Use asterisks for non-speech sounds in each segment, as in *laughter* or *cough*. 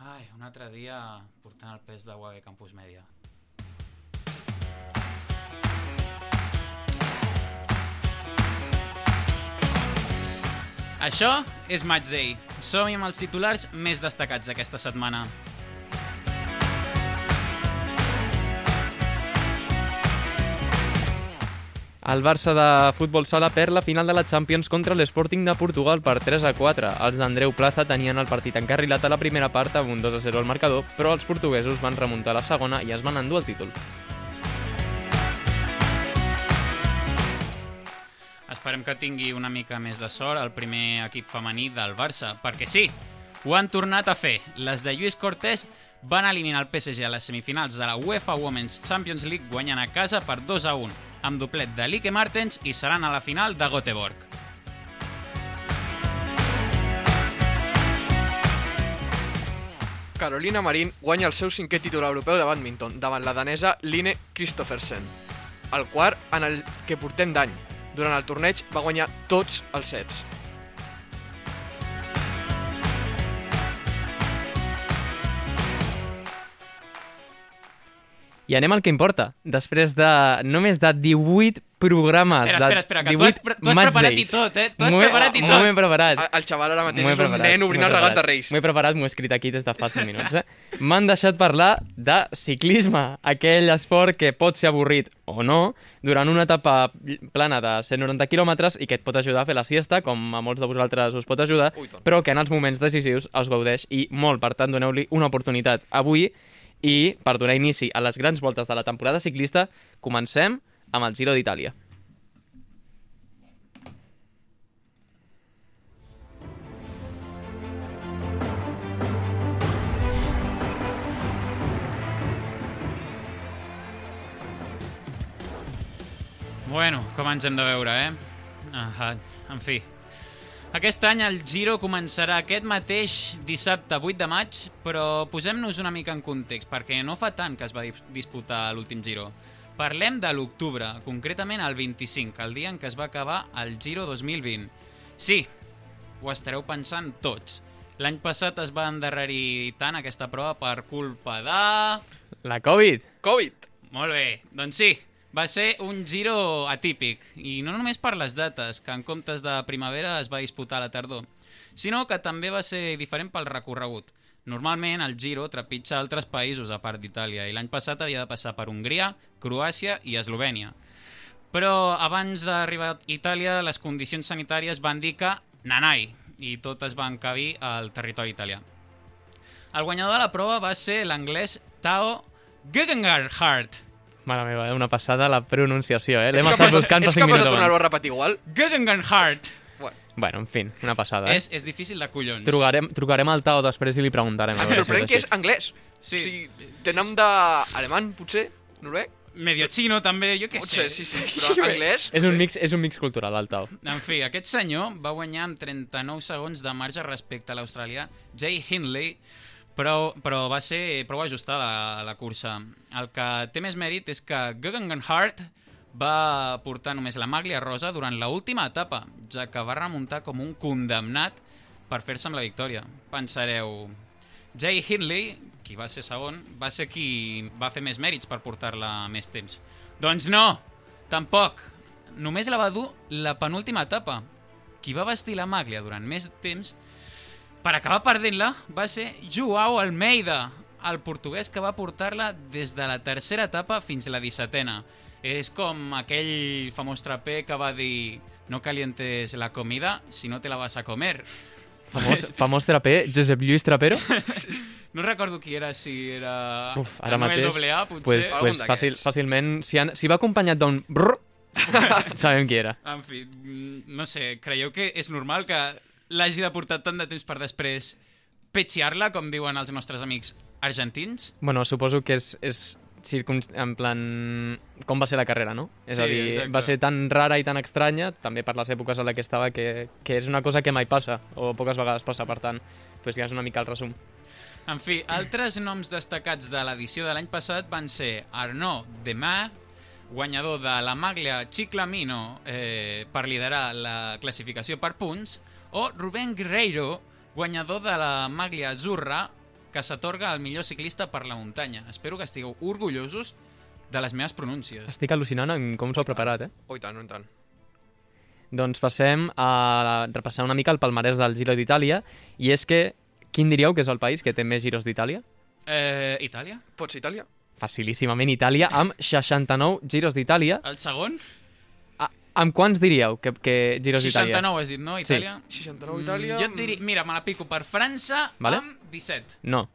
Ai, un altre dia portant el pes de UAB Campus Media. Això és Match Day. Som-hi amb els titulars més destacats d'aquesta setmana. El Barça de futbol sala perd la final de la Champions contra l'Sporting de Portugal per 3 a 4. Els d'Andreu Plaza tenien el partit encarrilat a la primera part amb un 2 a 0 al marcador, però els portuguesos van remuntar la segona i es van endur el títol. Esperem que tingui una mica més de sort el primer equip femení del Barça, perquè sí, ho han tornat a fer. Les de Lluís Cortés van eliminar el PSG a les semifinals de la UEFA Women's Champions League guanyant a casa per 2 a 1, amb doblet de Lique Martens i seran a la final de Göteborg. Carolina Marín guanya el seu cinquè títol europeu de badminton davant la danesa Line Kristoffersen, el quart en el que portem d'any. Durant el torneig va guanyar tots els sets. I anem al que importa. Després de només de 18 programes... Espera, de espera, espera, que tu has, 18 pre- tu has preparat i days. tot, eh? Tu has preparat i M'ho he tot. preparat. El, el xaval ara mateix és un nen obrint els regals de. Reis. M'ho he preparat, m'ho he escrit aquí des de fa 5 minuts. Eh? M'han deixat parlar de ciclisme, aquell esport que pot ser avorrit o no, durant una etapa plana de 190 quilòmetres i que et pot ajudar a fer la siesta, com a molts de vosaltres us pot ajudar, Ui, però que en els moments decisius us gaudeix i molt, per tant, doneu-li una oportunitat avui i per donar inici a les grans voltes de la temporada ciclista, comencem amb el Giro d'Itàlia. Bueno, com ens hem de veure, eh? Ah, en fi. Aquest any el Giro començarà aquest mateix dissabte 8 de maig, però posem-nos una mica en context, perquè no fa tant que es va dis- disputar l'últim Giro. Parlem de l'octubre, concretament el 25, el dia en què es va acabar el Giro 2020. Sí, ho estareu pensant tots. L'any passat es va endarrerir tant aquesta prova per culpa de... La Covid! Covid! Molt bé, doncs sí, va ser un giro atípic, i no només per les dates, que en comptes de primavera es va disputar a la tardor, sinó que també va ser diferent pel recorregut. Normalment el Giro trepitja altres països a part d'Itàlia i l'any passat havia de passar per Hongria, Croàcia i Eslovènia. Però abans d'arribar a Itàlia les condicions sanitàries van dir que nanai i tot es va encabir al territori italià. El guanyador de la prova va ser l'anglès Tao Gegenhardt, Mare meva, eh? una passada la pronunciació, eh? L'hem Ets estat capaç de- buscant fa ets 5 capaç de minuts tornar-ho a abans. repetir igual? Gegenhardt. Bueno, en fi, una passada, eh? És, és difícil de collons. Trucarem, trucarem al Tao després i li preguntarem. em sorprèn que és anglès. Sí. O sigui, té nom d'alemany, potser? Noruec? Medio chino, també, jo què Potser, sé. sí, sí. *laughs* Però anglès? És un, mix, és un mix cultural, el Tao. En fi, aquest senyor va guanyar amb 39 segons de marge respecte a l'australià Jay Hindley, però, però va ser prou ajustada la, la cursa. El que té més mèrit és que Gegenhardt va portar només la maglia rosa durant la última etapa, ja que va remuntar com un condemnat per fer-se amb la victòria. Pensareu, Jay Hindley, qui va ser segon, va ser qui va fer més mèrits per portar-la més temps. Doncs no, tampoc. Només la va dur la penúltima etapa. Qui va vestir la maglia durant més temps per acabar perdent-la va ser Joao Almeida, el portuguès que va portar-la des de la tercera etapa fins a la dissetena. És com aquell famós traper que va dir no calientes la comida si no te la vas a comer. Famós, *laughs* famós traper, Josep Lluís Trapero. *laughs* No recordo qui era, si era Uf, ara mateix, Doblea, potser. pues, pues fàcil, fàcilment, si, han, si va acompanyat d'un brrr, *laughs* sabem qui era. En fi, no sé, creieu que és normal que l'hagi de portar tant de temps per després petxear-la, com diuen els nostres amics argentins? Bueno, suposo que és, és en plan... com va ser la carrera, no? És Sí, a dir, exacte. va ser tan rara i tan estranya, també per les èpoques en les que estava, que, que és una cosa que mai passa, o poques vegades passa, per tant, pues ja és una mica el resum. En fi, altres noms destacats de l'edició de l'any passat van ser Arnaud Demar, guanyador de la Maglia Ciclamino eh, per liderar la classificació per punts, o Rubén Guerreiro, guanyador de la Maglia Azurra que s'atorga al millor ciclista per la muntanya. Espero que estigueu orgullosos de les meves pronúncies. Estic al·lucinant en com s'ho ha preparat, eh? Oh, i tant, oh, i tant. Doncs passem a repassar una mica el palmarès del Giro d'Itàlia i és que, quin diríeu que és el país que té més Giros d'Itàlia? Eh, Itàlia? Pots ser Itàlia? Facilíssimament Itàlia, amb 69 Giros d'Itàlia. El segon? A- Amb quants diríeu que, que Giros d'Itàlia? 69 has dit, no? Itàlia? 69 Itàlia... Mm, jo et diria... Mira, me la pico per França Vale. amb 17. No,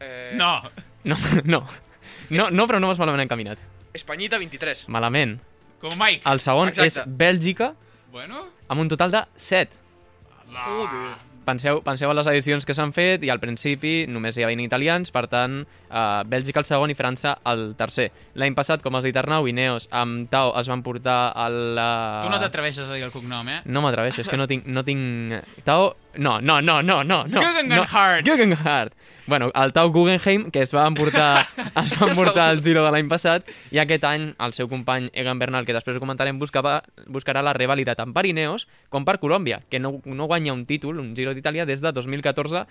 Eh, No! no, *laughs* no. No, no, però no vas malament encaminat. Espanyita, 23. Malament. Com Mike. El segon Exacte. és Bèlgica, Bueno... amb un total de 7. Joder. Penseu, penseu en les edicions que s'han fet i al principi només hi havia italians, per tant, eh, Bèlgica el segon i França el tercer. L'any passat, com has dit Arnau, Ineos amb Tau es van portar al... Uh... Tu no t'atreveixes a dir el cognom, eh? No m'atreveixo, és que no tinc... No tinc... Tau... No, no, no, no, no. no Guggenhardt. No. Guggenhardt. Bueno, el Tau Guggenheim, que es va emportar, *laughs* es va emportar el Giro de l'any passat, i aquest any el seu company Egan Bernal, que després ho comentarem, buscava, buscarà la rivalitat tant per Ineos com per Colòmbia, que no, no guanya un títol, un Giro d'Itàlia, des de 2014,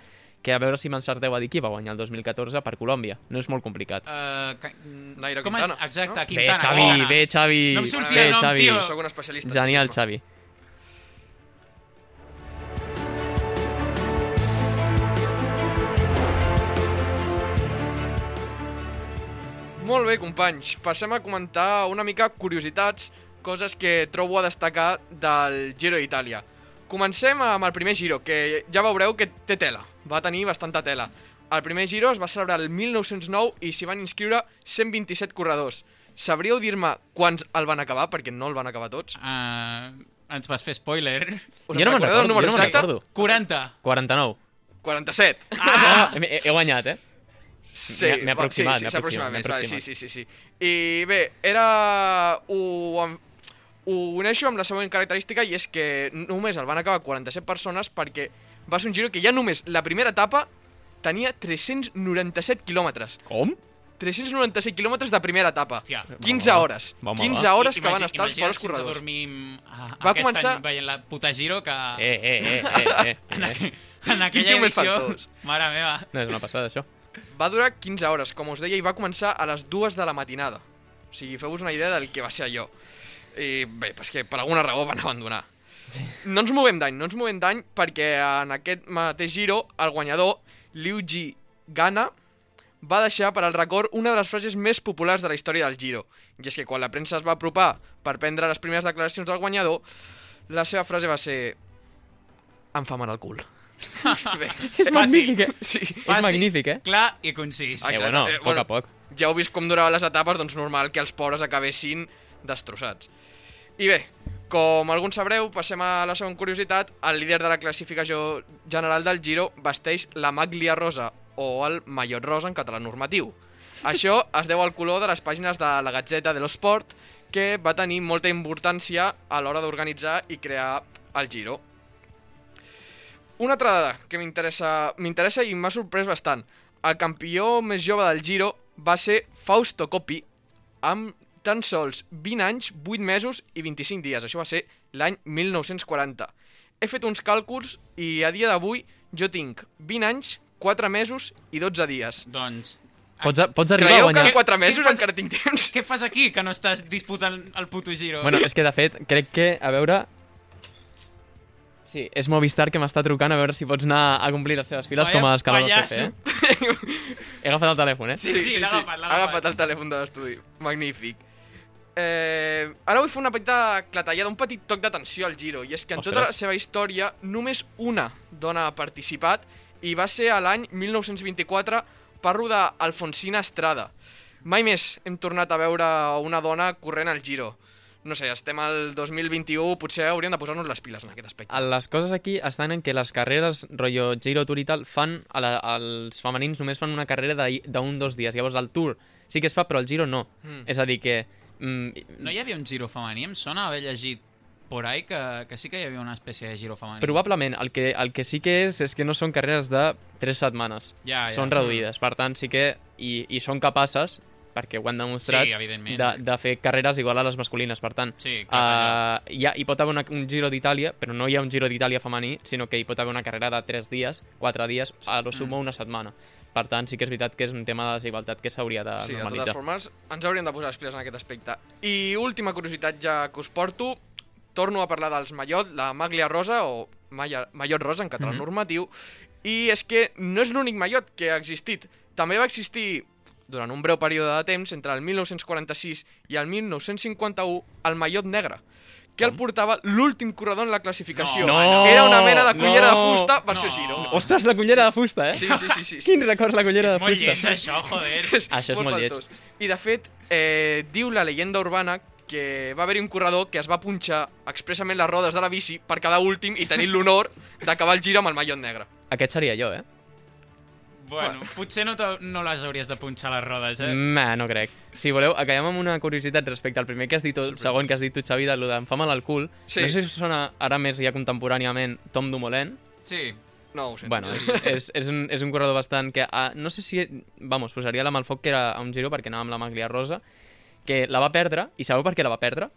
que a veure si m'encerteu a dir qui va guanyar el 2014 per Colòmbia. No és molt complicat. Uh, ca... Nairo Com és? Quintana, Exacte, no? Bé, Quintana. Xavi, Quintana. bé, Xavi. No em sortia bé, nom, Xavi. tio. Sóc un especialista. en Genial, ciclisme. Xavi. Molt bé, companys. Passem a comentar una mica curiositats, coses que trobo a destacar del Giro d'Itàlia. Comencem amb el primer Giro, que ja veureu que té tela. Va tenir bastanta tela. El primer Giro es va celebrar el 1909 i s'hi van inscriure 127 corredors. Sabríeu dir-me quants el van acabar? Perquè no el van acabar tots. Uh, ens vas fer spoiler. Us jo no me'n recordo, el número jo no me'n exacte? recordo. 40. 49. 47. Ah! He, he guanyat, eh? Sí, M'he- va, aproximat, sí, s'ha aproximat més, vale, sí, sí, sí, sí. I bé, era... Ho, ho uneixo amb la següent característica i és que només el van acabar 47 persones perquè va ser un giro que ja només la primera etapa tenia 397 quilòmetres. Com? 397 quilòmetres de primera etapa. Hòstia. 15 va. hores. Va, home, 15 va. hores que van estar els ens corredors. dormim a, Va aquest començar- any veient la puta Giro que... Eh, eh, eh, eh, eh, *laughs* En, eh. aqu en aquella edició... Mare meva. No, és una passada, això. Va durar 15 hores, com us deia, i va començar a les 2 de la matinada. O sigui, feu-vos una idea del que va ser allò. I bé, pues que per alguna raó van abandonar. No ens movem d'any, no ens movem d'any perquè en aquest mateix giro el guanyador, Liu Ji Gana, va deixar per al record una de les frases més populars de la història del giro. I és que quan la premsa es va apropar per prendre les primeres declaracions del guanyador, la seva frase va ser... Em fa mal el cul. Bé, És magnífic, eh? sí. És magnífic, eh? Clar i concís. Eh, bueno, Eh, a poc bueno. a poc. ja heu vist com duraven les etapes, doncs normal que els pobres acabessin destrossats. I bé, com alguns sabreu, passem a la segona curiositat. El líder de la classificació general del Giro vesteix la maglia rosa o el mallot rosa en català normatiu. Això es deu al color de les pàgines de la Gazzetta dello Sport, que va tenir molta importància a l'hora d'organitzar i crear el Giro. Una altra dada que m'interessa m'interessa i m'ha sorprès bastant. El campió més jove del Giro va ser Fausto Coppi, amb tan sols 20 anys, 8 mesos i 25 dies. Això va ser l'any 1940. He fet uns càlculs i a dia d'avui jo tinc 20 anys, 4 mesos i 12 dies. Doncs... Pots, a- pots arribar a Creieu que guanyar... en 4 mesos fas- encara tinc temps? Què fas aquí, que no estàs disputant el puto Giro? Bueno, és que de fet, crec que, a veure... Sí, és Movistar que m'està trucant a veure si pots anar a complir les seves files Vaya com a escalador pallasso. CP, eh? *laughs* He agafat el telèfon, eh? Sí, sí, l'ha agafat, l'ha Ha agafat. agafat el telèfon de l'estudi. Magnífic. Eh, ara vull fer una petita clatellada, un petit toc d'atenció al Giro, i és que en tota la Ostres. seva història només una dona ha participat i va ser a l'any 1924, parlo d'Alfonsina Estrada. Mai més hem tornat a veure una dona corrent al Giro. No sé, estem al 2021, potser hauríem de posar-nos les piles en aquest aspecte. Les coses aquí estan en que les carreres, rotllo Giro Tour i tal, fan, a la, els femenins només fan una carrera d'un dos dies. Llavors el Tour sí que es fa, però el Giro no. Mm. És a dir que... Mm, No hi havia un Giro femení? Em sona haver llegit por ahí que, que sí que hi havia una espècie de Giro femení. Probablement, el que, el que sí que és és que no són carreres de 3 setmanes. Ja, ja. Són reduïdes, per tant sí que... I, i són capaces perquè ho han demostrat, Sí, de, de fer carreres igual a les masculines. Per tant, Sí, clar, uh, hi, ha, hi pot haver una, un Giro d'Itàlia, però no hi ha un Giro d'Itàlia femení, sinó que hi pot haver una carrera de 3 dies, 4 dies, a lo sumo una setmana. Per tant, sí que és veritat que és un tema de desigualtat que s'hauria de Sí, de totes normalitzar. formes, ens hauríem de posar els piles en aquest aspecte. I última curiositat ja que us porto, torno a parlar dels Mallot, la Maglia Rosa, o Malla, Mallot Rosa en català Mhm. normatiu, i és que no és l'únic Mallot que ha existit. També va existir durant un breu període de temps, entre el 1946 i el 1951, el Mallot negre, que el portava l'últim corredor en la classificació. No, Era una mena de cullera no, de fusta versió no. Giro. Ostres, la cullera de fusta, eh? Sí, sí, sí, sí. sí. Quin record la cullera És de molt fusta. lleig, això, joder. *laughs* Això és molt lleig. faltós. I de fet, eh, diu la leyenda urbana que va haver-hi un corredor que es va punxar expressament les rodes de la bici per quedar últim i tenir l'honor d'acabar el giro amb el mallot negre. Aquest seria jo, eh? Bueno, potser no, no les hauries de punxar les rodes, eh? Meh, no crec. Si voleu, acabem amb una curiositat respecte al primer que has dit, o el segon que has dit tu, Xavi, de lo d'en fa mal al cul. Sí. No sé si sona ara més ja contemporàniament Tom Dumoulin. Sí. No ho sé. Bueno, és, és, és, un, és un corredor bastant que... Uh, no sé si... Vamos, posaria la mà al foc que era a un giro perquè anava amb la maglia rosa, que la va perdre, i sabeu per què la va perdre?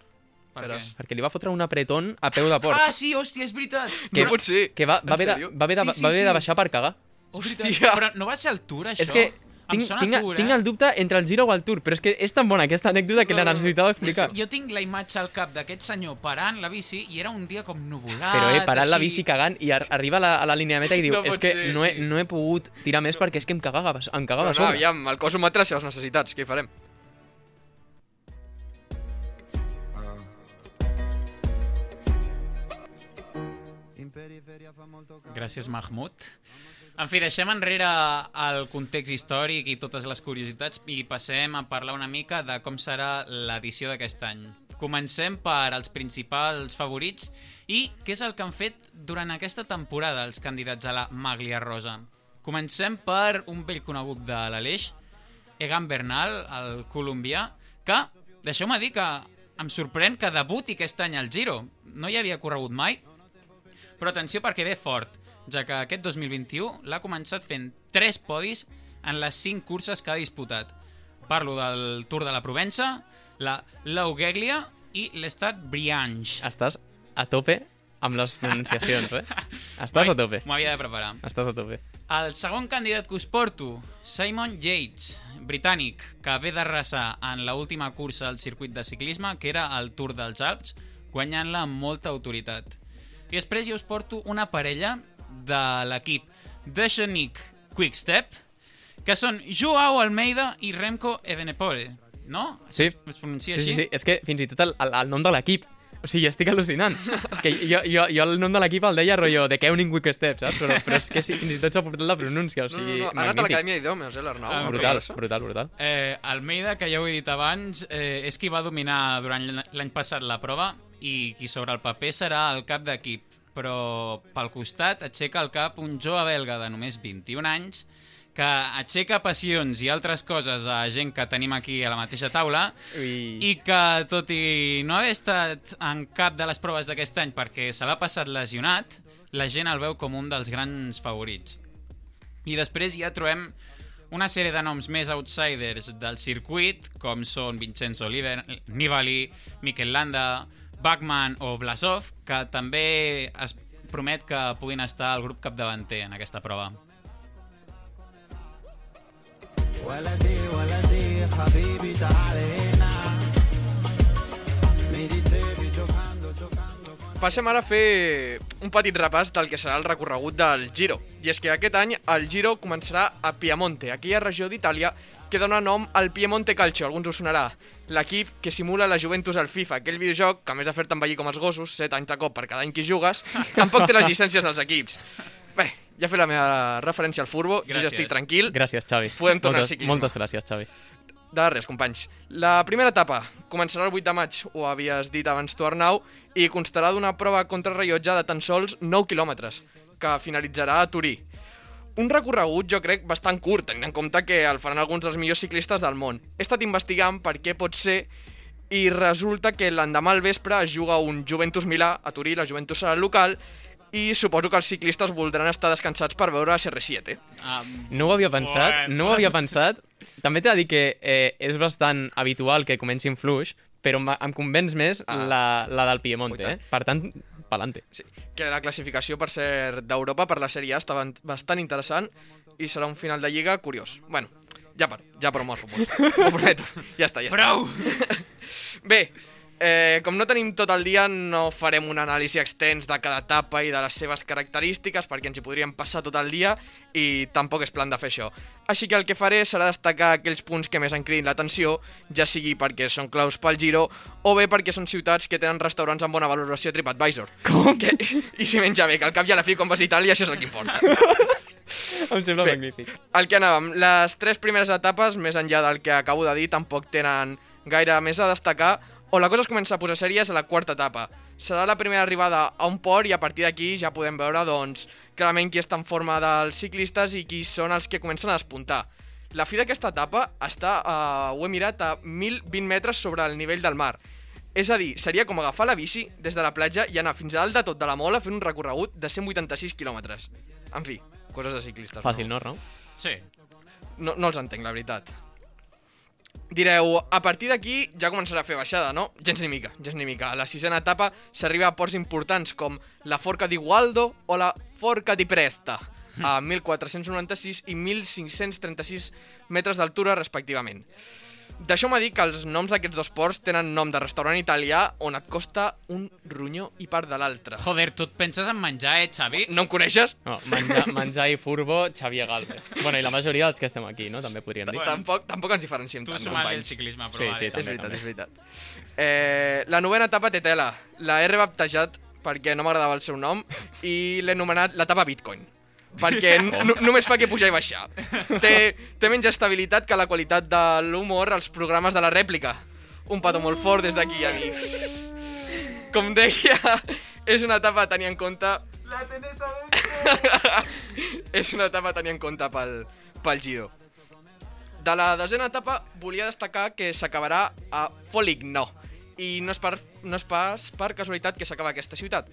Per què? Perquè li va fotre un apretón a peu de porc. Ah, sí, hòstia, és veritat. no pot ser. que va, va, haver de, va haver de, Sí, sí, va haver sí. de baixar per cagar. Hòstia. Però no va ser el Tour, això? És que Em tinc, tinc, Tour, tinc eh? el dubte entre el Giro o el Tour, però és que és tan bona aquesta anècdota que la necessitava explicar. jo tinc la imatge al cap d'aquest senyor parant la bici i era un dia com nuvolat. Però, eh, parant la així. bici cagant i ar arriba a la, a la línia de meta i diu No és que ser, no, he, sí. no he pogut tirar més perquè és que em cagava, em cagava Però a no, sobre. aviam, el cos humà té les necessitats, què hi farem? Gràcies, Mahmoud. En fi, deixem enrere el context històric i totes les curiositats i passem a parlar una mica de com serà l'edició d'aquest any. Comencem per als principals favorits i què és el que han fet durant aquesta temporada els candidats a la Maglia Rosa. Comencem per un vell conegut de l'Aleix, Egan Bernal, el colombià, que, deixeu-me dir que em sorprèn que debuti aquest any al Giro. No hi havia corregut mai, però atenció perquè ve fort, ja que aquest 2021 l'ha començat fent 3 podis en les 5 curses que ha disputat. Parlo del Tour de la Provença, la Laugeglia i l'Estat Briange. Estàs a tope amb les pronunciacions, eh? *laughs* Estàs a tope. M'ho havia de preparar. Estàs a tope. El segon candidat que us porto, Simon Yates, britànic, que ve d'arrasar en l última cursa del circuit de ciclisme, que era el Tour dels Alps, guanyant-la amb molta autoritat. I després jo us porto una parella de l'equip Deshenic Quickstep, que són Joao Almeida i Remco Evenepoel, no? Sí. Es, es pronuncia Sí, sí, així? sí. És que fins i tot el, el, el nom de l'equip o sigui, estic al·lucinant. que jo, jo, jo el nom de l'equip el deia rotllo de Keuning Quick Step, saps? Però, però és que sí, fins i tot s'ha portat la pronúncia, o No, sigui, no, no, ha anat a l'Acadèmia d'Idiomes, eh, l'Arnau? Ah, Brutal, Barça. brutal, brutal. Eh, Almeida, que ja ho he dit abans, eh, és qui va dominar durant l'any passat la prova i qui sobre el paper serà el cap d'equip. Però pel costat aixeca el cap un jove belga de només 21 anys que aixeca passions i altres coses a gent que tenim aquí a la mateixa taula Ui. i que, tot i no haver estat en cap de les proves d'aquest any perquè se l'ha passat lesionat, la gent el veu com un dels grans favorits. I després ja trobem una sèrie de noms més outsiders del circuit, com són Vincenzo Nibali, Mikel Landa, Bachmann o Blasov, que també es promet que puguin estar al grup capdavanter en aquesta prova. ولدي ولدي حبيبي تعال هنا mi dicevi giocando giocando con Passem ara a fer un petit repàs del que serà el recorregut del Giro. I és que aquest any el Giro començarà a Piemonte, aquella regió d'Itàlia que dona nom al Piemonte Calcio, alguns us sonarà. L'equip que simula la Juventus al FIFA, aquell videojoc que a més de fer-te envellir com els gossos, 7 anys de cop per cada any que jugues, *laughs* tampoc té les llicències dels equips. Bé, ja he fet la meva referència al furbo, jo ja estic tranquil. Gràcies, Xavi. Podem tornar al moltes, ciclisme. moltes gràcies, Xavi. De res, companys. La primera etapa començarà el 8 de maig, ho havies dit abans tu, Arnau, i constarà d'una prova contrarrellotge de tan sols 9 quilòmetres, que finalitzarà a Turí. Un recorregut, jo crec, bastant curt, tenint en compte que el faran alguns dels millors ciclistes del món. He estat investigant per què pot ser i resulta que l'endemà al vespre es juga un Juventus Milà a Turí, la Juventus serà local, i suposo que els ciclistes voldran estar descansats per veure CR7. Ah, No ho havia pensat, Bueno. no ho havia pensat. També t'he de dir que eh, és bastant habitual que comencin fluix, però em, convenç més Ah. la, la del Piemonte, eh? Per tant, pa'lante. Sí, que la classificació per ser d'Europa per la Sèrie A està bastant interessant i serà un final de Lliga curiós. Bueno, ja paro, ja amb el futbol. *laughs* Ho prometo. Ja està, ja està. Prou! *laughs* Bé, eh, com no tenim tot el dia, no farem un anàlisi extens de cada etapa i de les seves característiques perquè ens hi podríem passar tot el dia i tampoc és plan de fer això. Així que el que faré serà destacar aquells punts que més han cridit l'atenció, ja sigui perquè són claus pel Giro o bé perquè són ciutats que tenen restaurants amb bona valoració a TripAdvisor. Com? Que, I si menja bé, que al cap i a la fi quan vas a Itàlia això és el que importa. *laughs* Em sembla Bé. magnífic. El que anàvem, les tres primeres etapes, més enllà del que acabo de dir, tampoc tenen gaire més a destacar, o la cosa es comença a posar sèries a la quarta etapa. Serà la primera arribada a un port i a partir d'aquí ja podem veure, doncs, clarament qui està en forma dels ciclistes i qui són els que comencen a despuntar. La fi d'aquesta etapa està, uh, ho he mirat, a 1.020 metres sobre el nivell del mar. És a dir, seria com agafar la bici des de la platja i anar fins a dalt de tot de la mola fent un recorregut de 186 quilòmetres. En fi, coses de ciclistes. Fàcil, no, Rau? Sí. no, no els entenc, la veritat. Direu, a partir d'aquí ja començarà a fer baixada, no? Gens ni mica, gens ni mica. A la sisena etapa s'arriba a ports importants com la Forca di Gualdo o la Forca di Presta, a 1.496 i 1.536 metres d'altura respectivament. M'ha dit que els noms d'aquests dos ports tenen nom de restaurant italià on et costa un ronyó i part de l'altre. Joder, tu et penses en menjar, eh, Xavi? No em coneixes? No, menjar, menjar i furbo, Xavier Galvez. Bueno, i la majoria dels que estem aquí, no? També podríem dir. Bueno. Tampoc, tampoc ens diferenciem Tu tant, sumat el companys. ciclisme, Sí, però sí. És també, veritat, també. és veritat. Eh, la novena etapa té tela. La he rebaptejat perquè no m'agradava el seu nom i l'he anomenat l'etapa Bitcoin. Perquè *laughs* no, només fa que pujar i baixar. Té, té menys estabilitat que la qualitat de l'humor als programes de la rèplica. Un petó molt fort des d'aquí, amics. Com deia, és una etapa a tenir en compte... La *laughs* és una etapa a tenir en compte pel, pel Giro. De la desena etapa volia destacar que s'acabarà a Foligno i no és, per, no és pas per casualitat que s'acaba aquesta ciutat.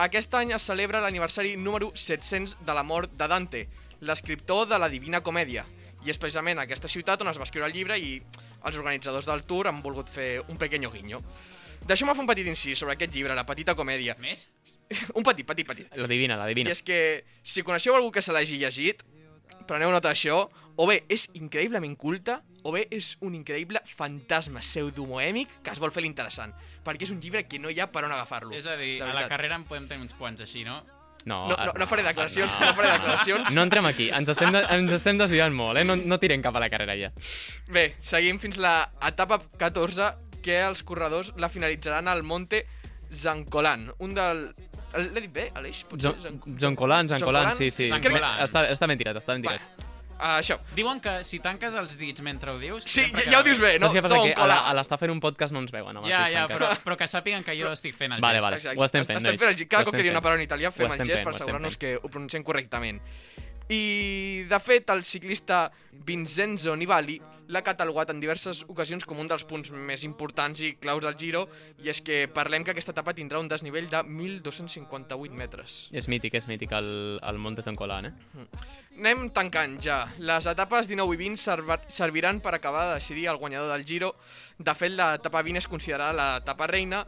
Aquest any es celebra l'aniversari número 700 de la mort de Dante, l'escriptor de la Divina Comèdia. I és precisament a aquesta ciutat on es va escriure el llibre i els organitzadors del tour han volgut fer un pequeño guiño. Deixeu-me fer un petit incís sobre aquest llibre, La petita comèdia. Més? *laughs* Un petit, petit, petit. La divina, la divina. I és que, si coneixeu algú que se l'hagi llegit, preneu nota d'això, o bé és increïblement culta, o bé és un increïble fantasma pseudomoèmic que es vol fer l'interessant. Perquè és un llibre que no hi ha per on agafar-lo. És a dir, a la carrera en podem tenir uns quants així, no? No, No, no, no faré declaracions, no, no. faré declaracions. No entrem aquí, ens estem, de, ens estem desviant molt, eh? No, no tirem cap a la carrera ja. Bé, seguim fins la etapa 14, que els corredors la finalitzaran al Monte Zancolan, un del... L'he dit bé, Aleix? Potser John, Zan- John Colan, John Colan, Zancolan? sí, sí. Zancolan. Està, està ben tirat, està ben Va, tirat. Uh, això. Diuen que si tanques els dits mentre ho dius... Sí, sempre ja, ja ho dius bé, no? Saps què passa? Que a l'estar fent un podcast no ens veuen. Els Ja, seus ja, però, però que sàpiguen que jo estic fent el Vale, gest. vale. Exacte. ho estem fent, Estem fent el, cada Ho cop que diu una paraula en italià fem el gest per assegurar-nos que ho pronunciem correctament. I, de fet, el ciclista Vincenzo Nibali l'ha catalogat en diverses ocasions com un dels punts més importants i claus del Giro, i és que parlem que aquesta etapa tindrà un desnivell de 1.258 metres. És mític, és mític el, el Monte John Colan, eh? Anem tancant ja. Les etapes 19 i 20 serva- serviran per acabar de decidir el guanyador del Giro. De fet, l'etapa 20 és considerada l'etapa reina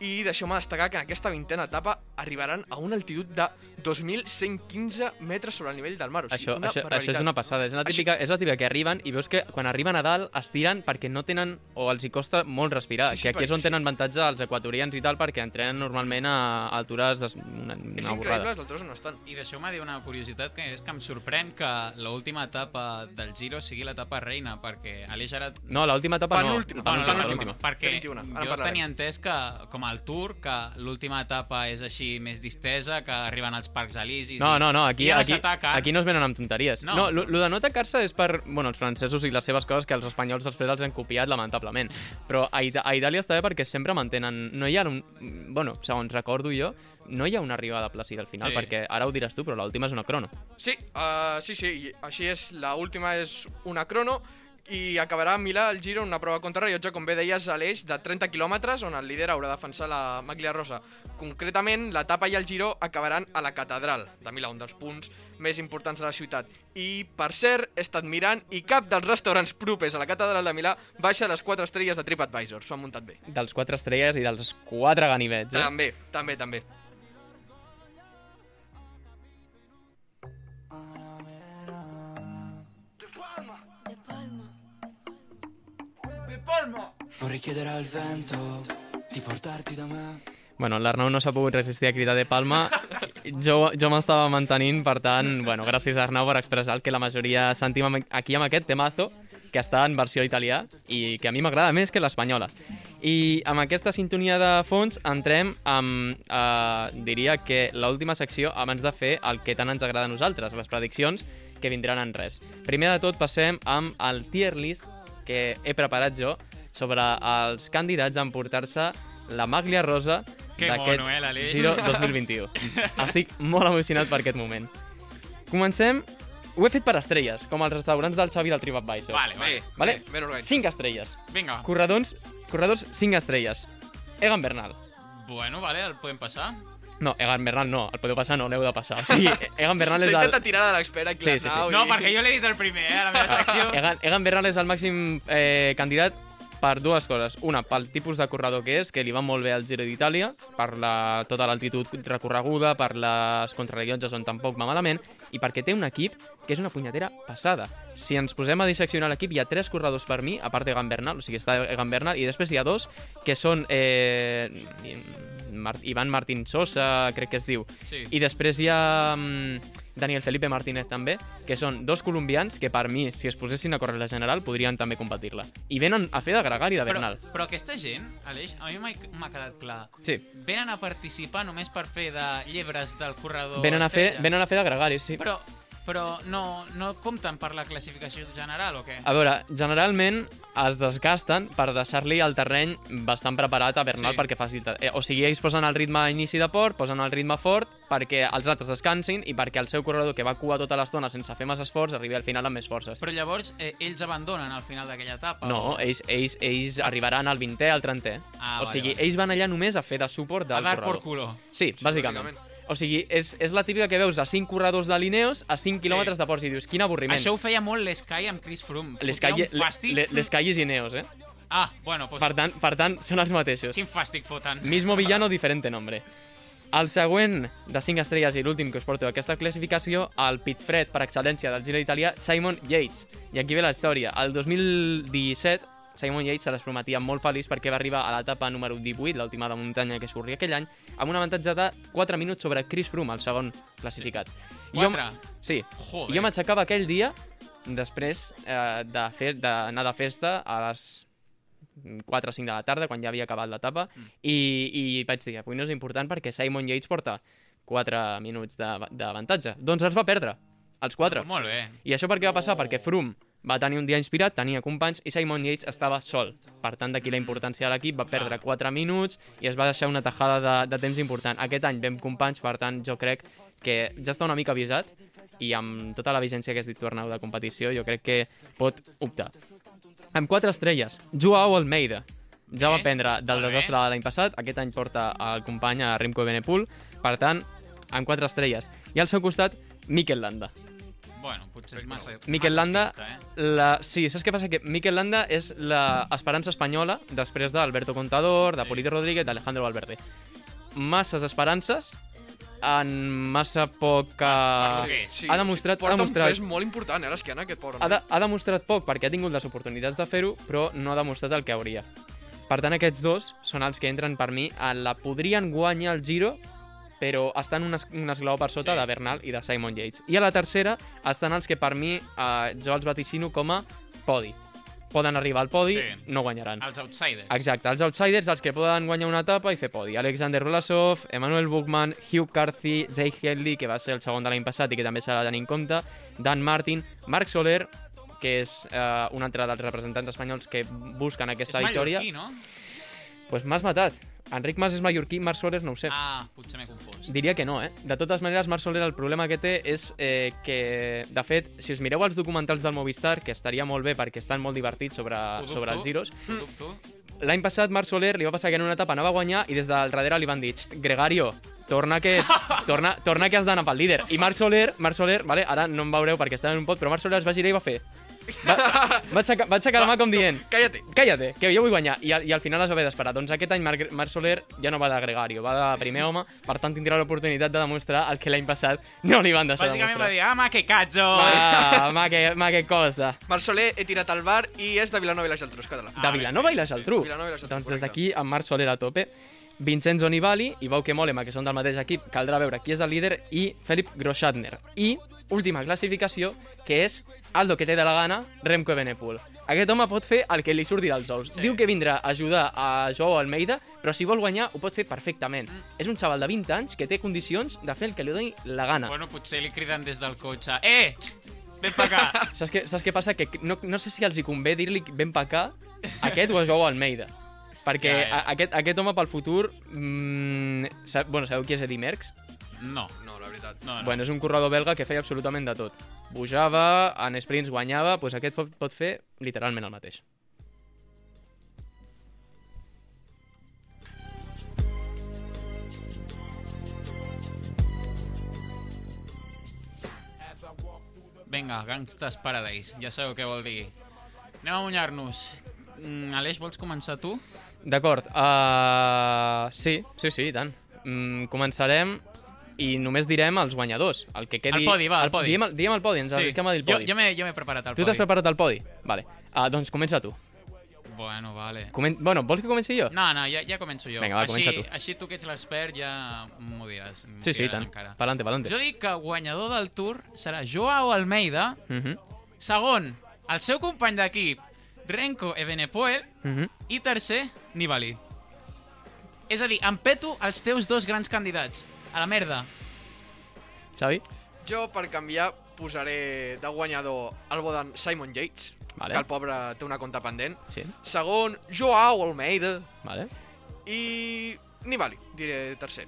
i deixeu-me destacar que en aquesta vintena etapa arribaran a una altitud de 2.115 metres sobre el nivell del mar. O sigui, Això, una això, això és una passada. És la, Així- típica, és la típica que arriben i veus que quan arriben a dalt es tiren perquè no tenen o els hi costa molt respirar. Sí, sí, que aquí és on perquè- tenen avantatge els equatorians i tal perquè entrenen normalment a altures des... una, És una increïble borrada. les altres on estan. I deixeu-me dir una curiositat, que és que em sorprèn que l'última etapa del Giro sigui l'etapa reina, perquè Aleix ara... No, l'última etapa no. Penúltima, La penúltima, penúltima. penúltima. perquè 21, ara en jo tenia entès que, com el Tour, que l'última etapa és així més distesa, que arriben als parcs elisis... No, i- no, no, aquí, aquí, aquí no es venen amb tonteries. No. No, no lo de no atacar-se és per bueno, els francesos i les seves coses que els espanyols després els han copiat, lamentablement. Però a, Ita a Itàlia està bé perquè sempre mantenen... No hi ha un... Bueno, segons recordo jo, no hi ha una arribada plàcida al final, Sí. perquè ara ho diràs tu, però l'última és una crono. Sí, uh, sí, sí, així és. La última és una crono i acabarà a Milà el Giro en una prova contrarrellotge, com bé deies, a l'eix de 30 quilòmetres, on el líder haurà de defensar la Maglia Rosa. Concretament, l'etapa i el Giro acabaran a la Catedral de Milà, un dels punts més importants de la ciutat. I, per cert, he estat mirant i cap dels restaurants propers a la Catedral de Milà baixa les 4 estrelles de TripAdvisor. S'ho han muntat bé. Dels quatre estrelles i dels quatre ganivets, eh? També, també, també. Vorrei chiedere al vento di portarti da me. Bueno, l'Arnau no s'ha pogut resistir a cridar de Palma. Jo, jo m'estava mantenint, per tant, bueno, gràcies Arnau per expressar el que la majoria sentim aquí amb aquest temazo, que està en versió italià i que a mi m'agrada més que l'espanyola. I amb aquesta sintonia de fons entrem amb, eh, diria que l'última secció abans de fer el que tant ens agrada a nosaltres, les prediccions que vindran en res. Primer de tot passem amb el tier list que he preparat jo sobre els candidats a emportar-se la Maglia Rosa Que d'aquest mono, eh, l'Aleix? Giro 2021. *laughs* Estic molt emocionat per aquest moment. Comencem... Ho he fet per estrelles, com els restaurants del Xavi del TripAdvisor. Vale, vale. Vale? bé, ben organitzat. 5 estrelles. Vinga. Corredors, corredors 5 estrelles. Egan Bernal. Bueno, vale, el podem passar. No, Egan Bernal no, el podeu passar, no l'heu de passar. O sigui, *laughs* Egan Bernal és el... Tirar de l'expert aquí, Sí, sí, sí. No, perquè jo l'he dit el primer, eh, a la meva secció. Egan, Egan Bernal és el màxim eh, candidat per dues coses. Una, pel tipus de corredor que és, que li va molt bé al Giro d'Itàlia, per la, tota l'altitud recorreguda, per les contrarrellotges on tampoc va malament, i perquè té un equip que és una punyetera passada. Si ens posem a disseccionar l'equip, hi ha tres corredors per mi, a part d'Egan Bernal, o sigui, està Egan Bernal, i després hi ha dos que són eh, Mar Ivan Martín Sosa, crec que es diu, Sí. i després hi ha mm, Daniel Felipe Martínez també, que són dos colombians que per mi, si es posessin a córrer la general, podrien també competir-la. I venen a fer de gregari de Però, Bernal. però aquesta gent, Aleix, a mi m'ha m'ha quedat clar. Sí, Venen a participar només per fer de llebres del corredor venen a, fer, estrella? venen a fer de gregari, sí. Però, però no, no compten per la classificació general o què? A veure, generalment es desgasten per deixar-li el terreny bastant preparat a Bernal Sí. perquè faci... Eh, o sigui, ells posen el ritme a inici de port, posen el ritme fort perquè els altres descansin i perquè el seu corredor, que va cua tota l'estona sense fer massa esforç, arribi al final amb més forces. Però llavors eh, ells abandonen al final d'aquella etapa? No, o... ells, ells, ells arribaran al 20è, al 30è. Ah, o vale, sigui, vale. ells van allà només a fer de suport A del dar por corredor. culo. Sí, bàsicament. bàsicament. O sigui, és, és la típica que veus a 5 corredors de Lineos a 5 quilòmetres de ports i dius, quin avorriment. Això ho feia molt l'Sky amb Chris Froome. L'Sky és Ineos, eh? Ah, bueno, pues, Per tant, per tant, són els mateixos. quin fàstic foten. Mismo villano, diferente nombre. El següent de 5 estrelles i l'últim que us porto d'aquesta classificació, el pitfred per excel·lència del Giro d'Itàlia, Simon Yates. I aquí ve la història. El 2017, Simon Yates se les prometia molt feliç perquè va arribar a l'etapa número 18, l'última de muntanya que corria aquell any, amb un avantatge de 4 minuts sobre Chris Froome, el segon classificat. I jo- Quatre? Sí. Joder. Jo m'aixecava aquell dia, després eh, de fer- d'anar de festa a les 4 o 5 de la tarda, quan ja havia acabat l'etapa, Mm. i, i vaig dir, avui no és important perquè Simon Yates porta 4 minuts de- d'avantatge. Doncs els va perdre, els 4. Molt bé. I això per què va passar? Oh. Perquè Froome va tenir un dia inspirat, tenia companys, i Simon Yates estava sol. Per tant, d'aquí la importància de l'equip, va perdre 4 minuts i es va deixar una tajada de, de temps important. Aquest any vam companys, per tant, jo crec que ja està una mica avisat i amb tota la vigència que has dit tu, Arnau, de competició, jo crec que pot optar. Amb 4 estrelles, Joao Almeida. Ja va prendre del desastre de l'any passat, aquest any porta el company a Remco Benepul, per tant, amb 4 estrelles. I al seu costat, Mikel Landa. Bueno, potser és massa... Mikel massa Landa, optimista, eh? la... sí, saps què passa? Que Mikel Landa és l'esperança espanyola després d'Alberto Contador, de Sí. Polito Rodríguez, d'Alejandro Valverde. Masses esperances en massa poca... Lo que és. Ha demostrat- porta ha demostrat- un pes molt important, eh, a l'esquena, aquest pobre. Ha, de, ha demostrat poc perquè ha tingut les oportunitats de fer-ho, però no ha demostrat el que hauria. Per tant, aquests dos són els que entren per mi a la podrien guanyar el Giro, però estan un, es, un esglaó per sota Sí. de Bernal i de Simon Yates. I a la tercera estan els que per mi eh, jo els vaticino com a podi. Poden arribar al podi, Sí. no guanyaran. Els outsiders. Exacte, els outsiders, els que poden guanyar una etapa i fer podi. Alexander Vlasov, Emmanuel Buchmann, Hugh Carthy, Jake Henley, que va ser el segon de l'any passat i que també s'ha de tenir en compte, Dan Martin, Marc Soler, que és eh, un altre dels representants espanyols que busquen aquesta és victòria. mallorquí, no? pues m'has matat. Enric Mas és mallorquí, Marc Soler no ho sé. Ah, potser m'he confós. Diria que no, eh? De totes maneres, Marc Soler el problema que té és eh, que, de fet, si us mireu els documentals del Movistar, que estaria molt bé perquè estan molt divertits sobre, sobre els giros, l'any passat Marc Soler li va passar que en una etapa anava a guanyar i des del darrere li van dir "Xt, Gregario, torna que, torna, torna que has d'anar pel líder. I Marc Soler, Marc Soler, vale, ara no em veureu perquè estem en un pot, però Marc Soler es va girar i va fer... Va, va, aixecar, va aixecar la mà com dient Cállate. Cállate, que jo vull guanyar. I, al- i al final es va haver d'esperar. Doncs aquest any Marc, Marc Soler ja no va de gregario, va de primer home, per tant tindrà l'oportunitat de demostrar el que l'any passat no li van deixar Bàsicament va demostrar. dir, ah, ma, que cazzo! Ah, ma, que, ma, que cosa. Marc Soler, he tirat al bar i és de Vilanova i la Geltrú, és català. Ah, De bé, Vilanova i la Geltrú. Vilanova i la Geltrú, Doncs des d'aquí, amb Marc Soler a tope. Vincenzo Nibali i Bauke Mollema, que són del mateix equip, caldrà veure qui és el líder, i Felip Groschadner. I, última classificació, que és Aldo que té de la gana, Remco Evenepoel. Aquest home pot fer el que li surti dels ous. Sí. Diu que vindrà a ajudar a Joao Almeida, però si vol guanyar ho pot fer perfectament. És un xaval de 20 anys que té condicions de fer el que li doni la gana. Bueno, potser li criden des del cotxe. Eh, xt, ven pa acá. *laughs* Saps què, saps què passa? Que no, no sé si els hi convé dir-li ben pa acá a aquest o a Joao Almeida. Perquè Ja, ja. A, aquest, aquest home pel futur... Mmm, sap, bueno, sabeu qui és Eddie Merckx? No, No, la veritat. no, no. Bueno, és un corredor belga que feia absolutament de tot. Bujava, en sprints guanyava, doncs aquest pot, pot fer literalment el mateix. Vinga, Gangsters Paradise, ja sabeu què vol dir. Anem a mullar-nos. Mm, Aleix, vols començar tu? D'acord, uh, sí, sí, sí, i tant. Mm, començarem i només direm els guanyadors. El que quedi... El podi, va, el podi. Diem, el- diem el podi, ens arrisquem a dir el podi. jo jo m'he preparat el tu podi. t'has preparat el podi? Vale. Uh, doncs comença tu. Bueno, vale. Comen... Bueno, vols que comenci jo? No, no, ja, ja començo jo. Vinga, va, així, comença tu. Així tu que ets l'expert ja m'ho diràs. Sí, sí, diràs tant. Encara. Palante, palante. Jo dic que guanyador del Tour serà Joao Almeida, Mhm, segon, el seu company d'equip, Renko Evenepoel, mhm. i tercer, Nibali. És a dir, em peto els teus dos grans candidats. A la merda. Xavi? Jo, per canviar, posaré de guanyador el bo d'en Simon Yates, Vale. que el pobre té una compta pendent. Sí, Segon, Joao Almeida. vale. I Nibali, diré tercer.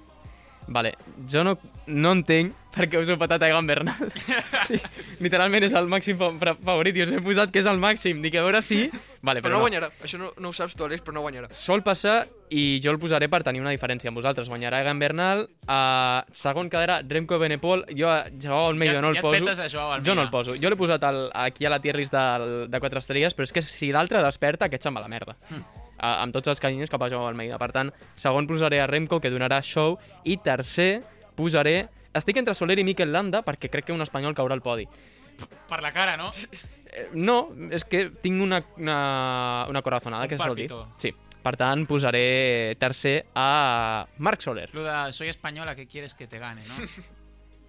Vale, jo no, no entenc per què us heu patat a Egan Bernal. *laughs* Sí, literalment és el màxim fa fa- favorit i us he posat que és el màxim. Dic, a veure si... Vale, Però, *laughs* però, no guanyarà. Això no, no ho saps tu, Aleix, però no guanyarà. Sol passar i jo el posaré per tenir una diferència amb vosaltres. Guanyarà Egan Bernal, uh, segon quedarà Remco Benepol, jo a Joao Almeida Ja- no el ja poso. a Almeida. Jo no el poso. Jo l'he posat al, aquí a la tier list del, de 4 estrelles, però és que si l'altre desperta, aquest se'n va a la merda. Hmm. Amb tots els carinyos cap a Joao Almeida. Per tant, segon posaré a Remco, que donarà show, i tercer posaré... Estic entre Soler i Mikel Landa perquè crec que un espanyol caurà al podi. Per la cara, no? Eh, no, és que tinc una, una, una corazonada, Un que sol dir. Sí. Per tant, posaré tercer a Marc Soler. Lo de soy española, ¿qué quieres que te gane, no? *laughs*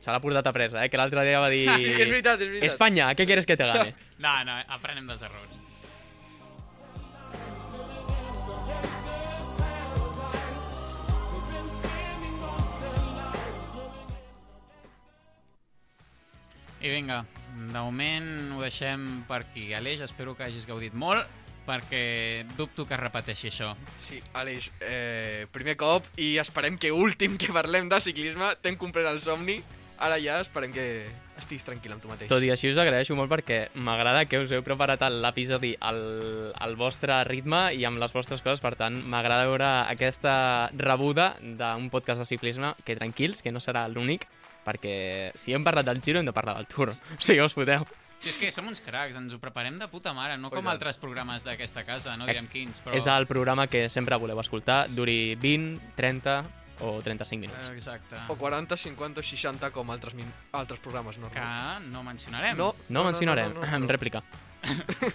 Se l'ha portat a presa, eh? Que l'altre dia va *laughs* dir... Sí, és veritat, és veritat. Espanya, què quieres que te gane? *laughs* No, no, aprenem dels errors. I vinga, de moment ho deixem per aquí. Aleix, espero que hagis gaudit molt, perquè dubto que es repeteixi això. Sí, Aleix, eh, primer cop i esperem que últim que parlem de ciclisme t'hem complert el somni. Ara ja esperem que estiguis tranquil amb tu mateix. Tot i així us agraeixo molt perquè m'agrada que us heu preparat l'episodi al, al vostre ritme i amb les vostres coses, per tant, m'agrada veure aquesta rebuda d'un podcast de ciclisme, que tranquils, que no serà l'únic, perquè si hem parlat del Giro hem de parlar del Tour. O sigui, us foteu. Si és que som uns cracs, ens ho preparem de puta mare, no com altres programes d'aquesta casa, no Eh, direm quins, però... És el programa que sempre voleu escoltar, duri 20, 30 o 35 minuts. Exacte. O 40, 50 o 60 com altres, min... altres programes Que normals. no mencionarem. No, No, mencionarem, no, no, no, en no. rèplica. *laughs*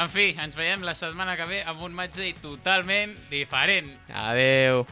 En fi, ens veiem la setmana que ve amb un match day totalment diferent. Adeu.